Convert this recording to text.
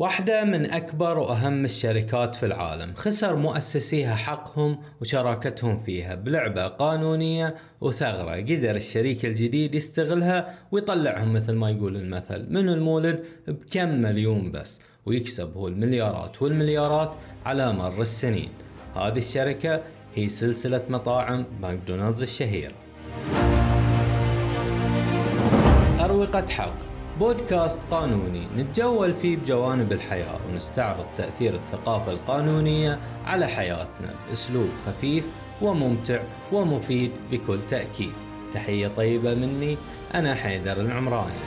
واحدة من أكبر وأهم الشركات في العالم. خسر مؤسسيها حقهم وشراكتهم فيها بلعبة قانونية وثغرة. قدر الشريك الجديد يستغلها ويطلعهم مثل ما يقول المثل من المولد بكم مليون بس؟ ويكسب هو المليارات والمليارات على مر السنين. هذه الشركة هي سلسلة مطاعم ماكدونالدز الشهيرة. أروقة حق. بودكاست قانوني. نتجول فيه بجوانب الحياة ونستعرض تأثير الثقافة القانونية على حياتنا بأسلوب خفيف وممتع ومفيد بكل تأكيد. تحية طيبة مني أنا حيدر العمراني.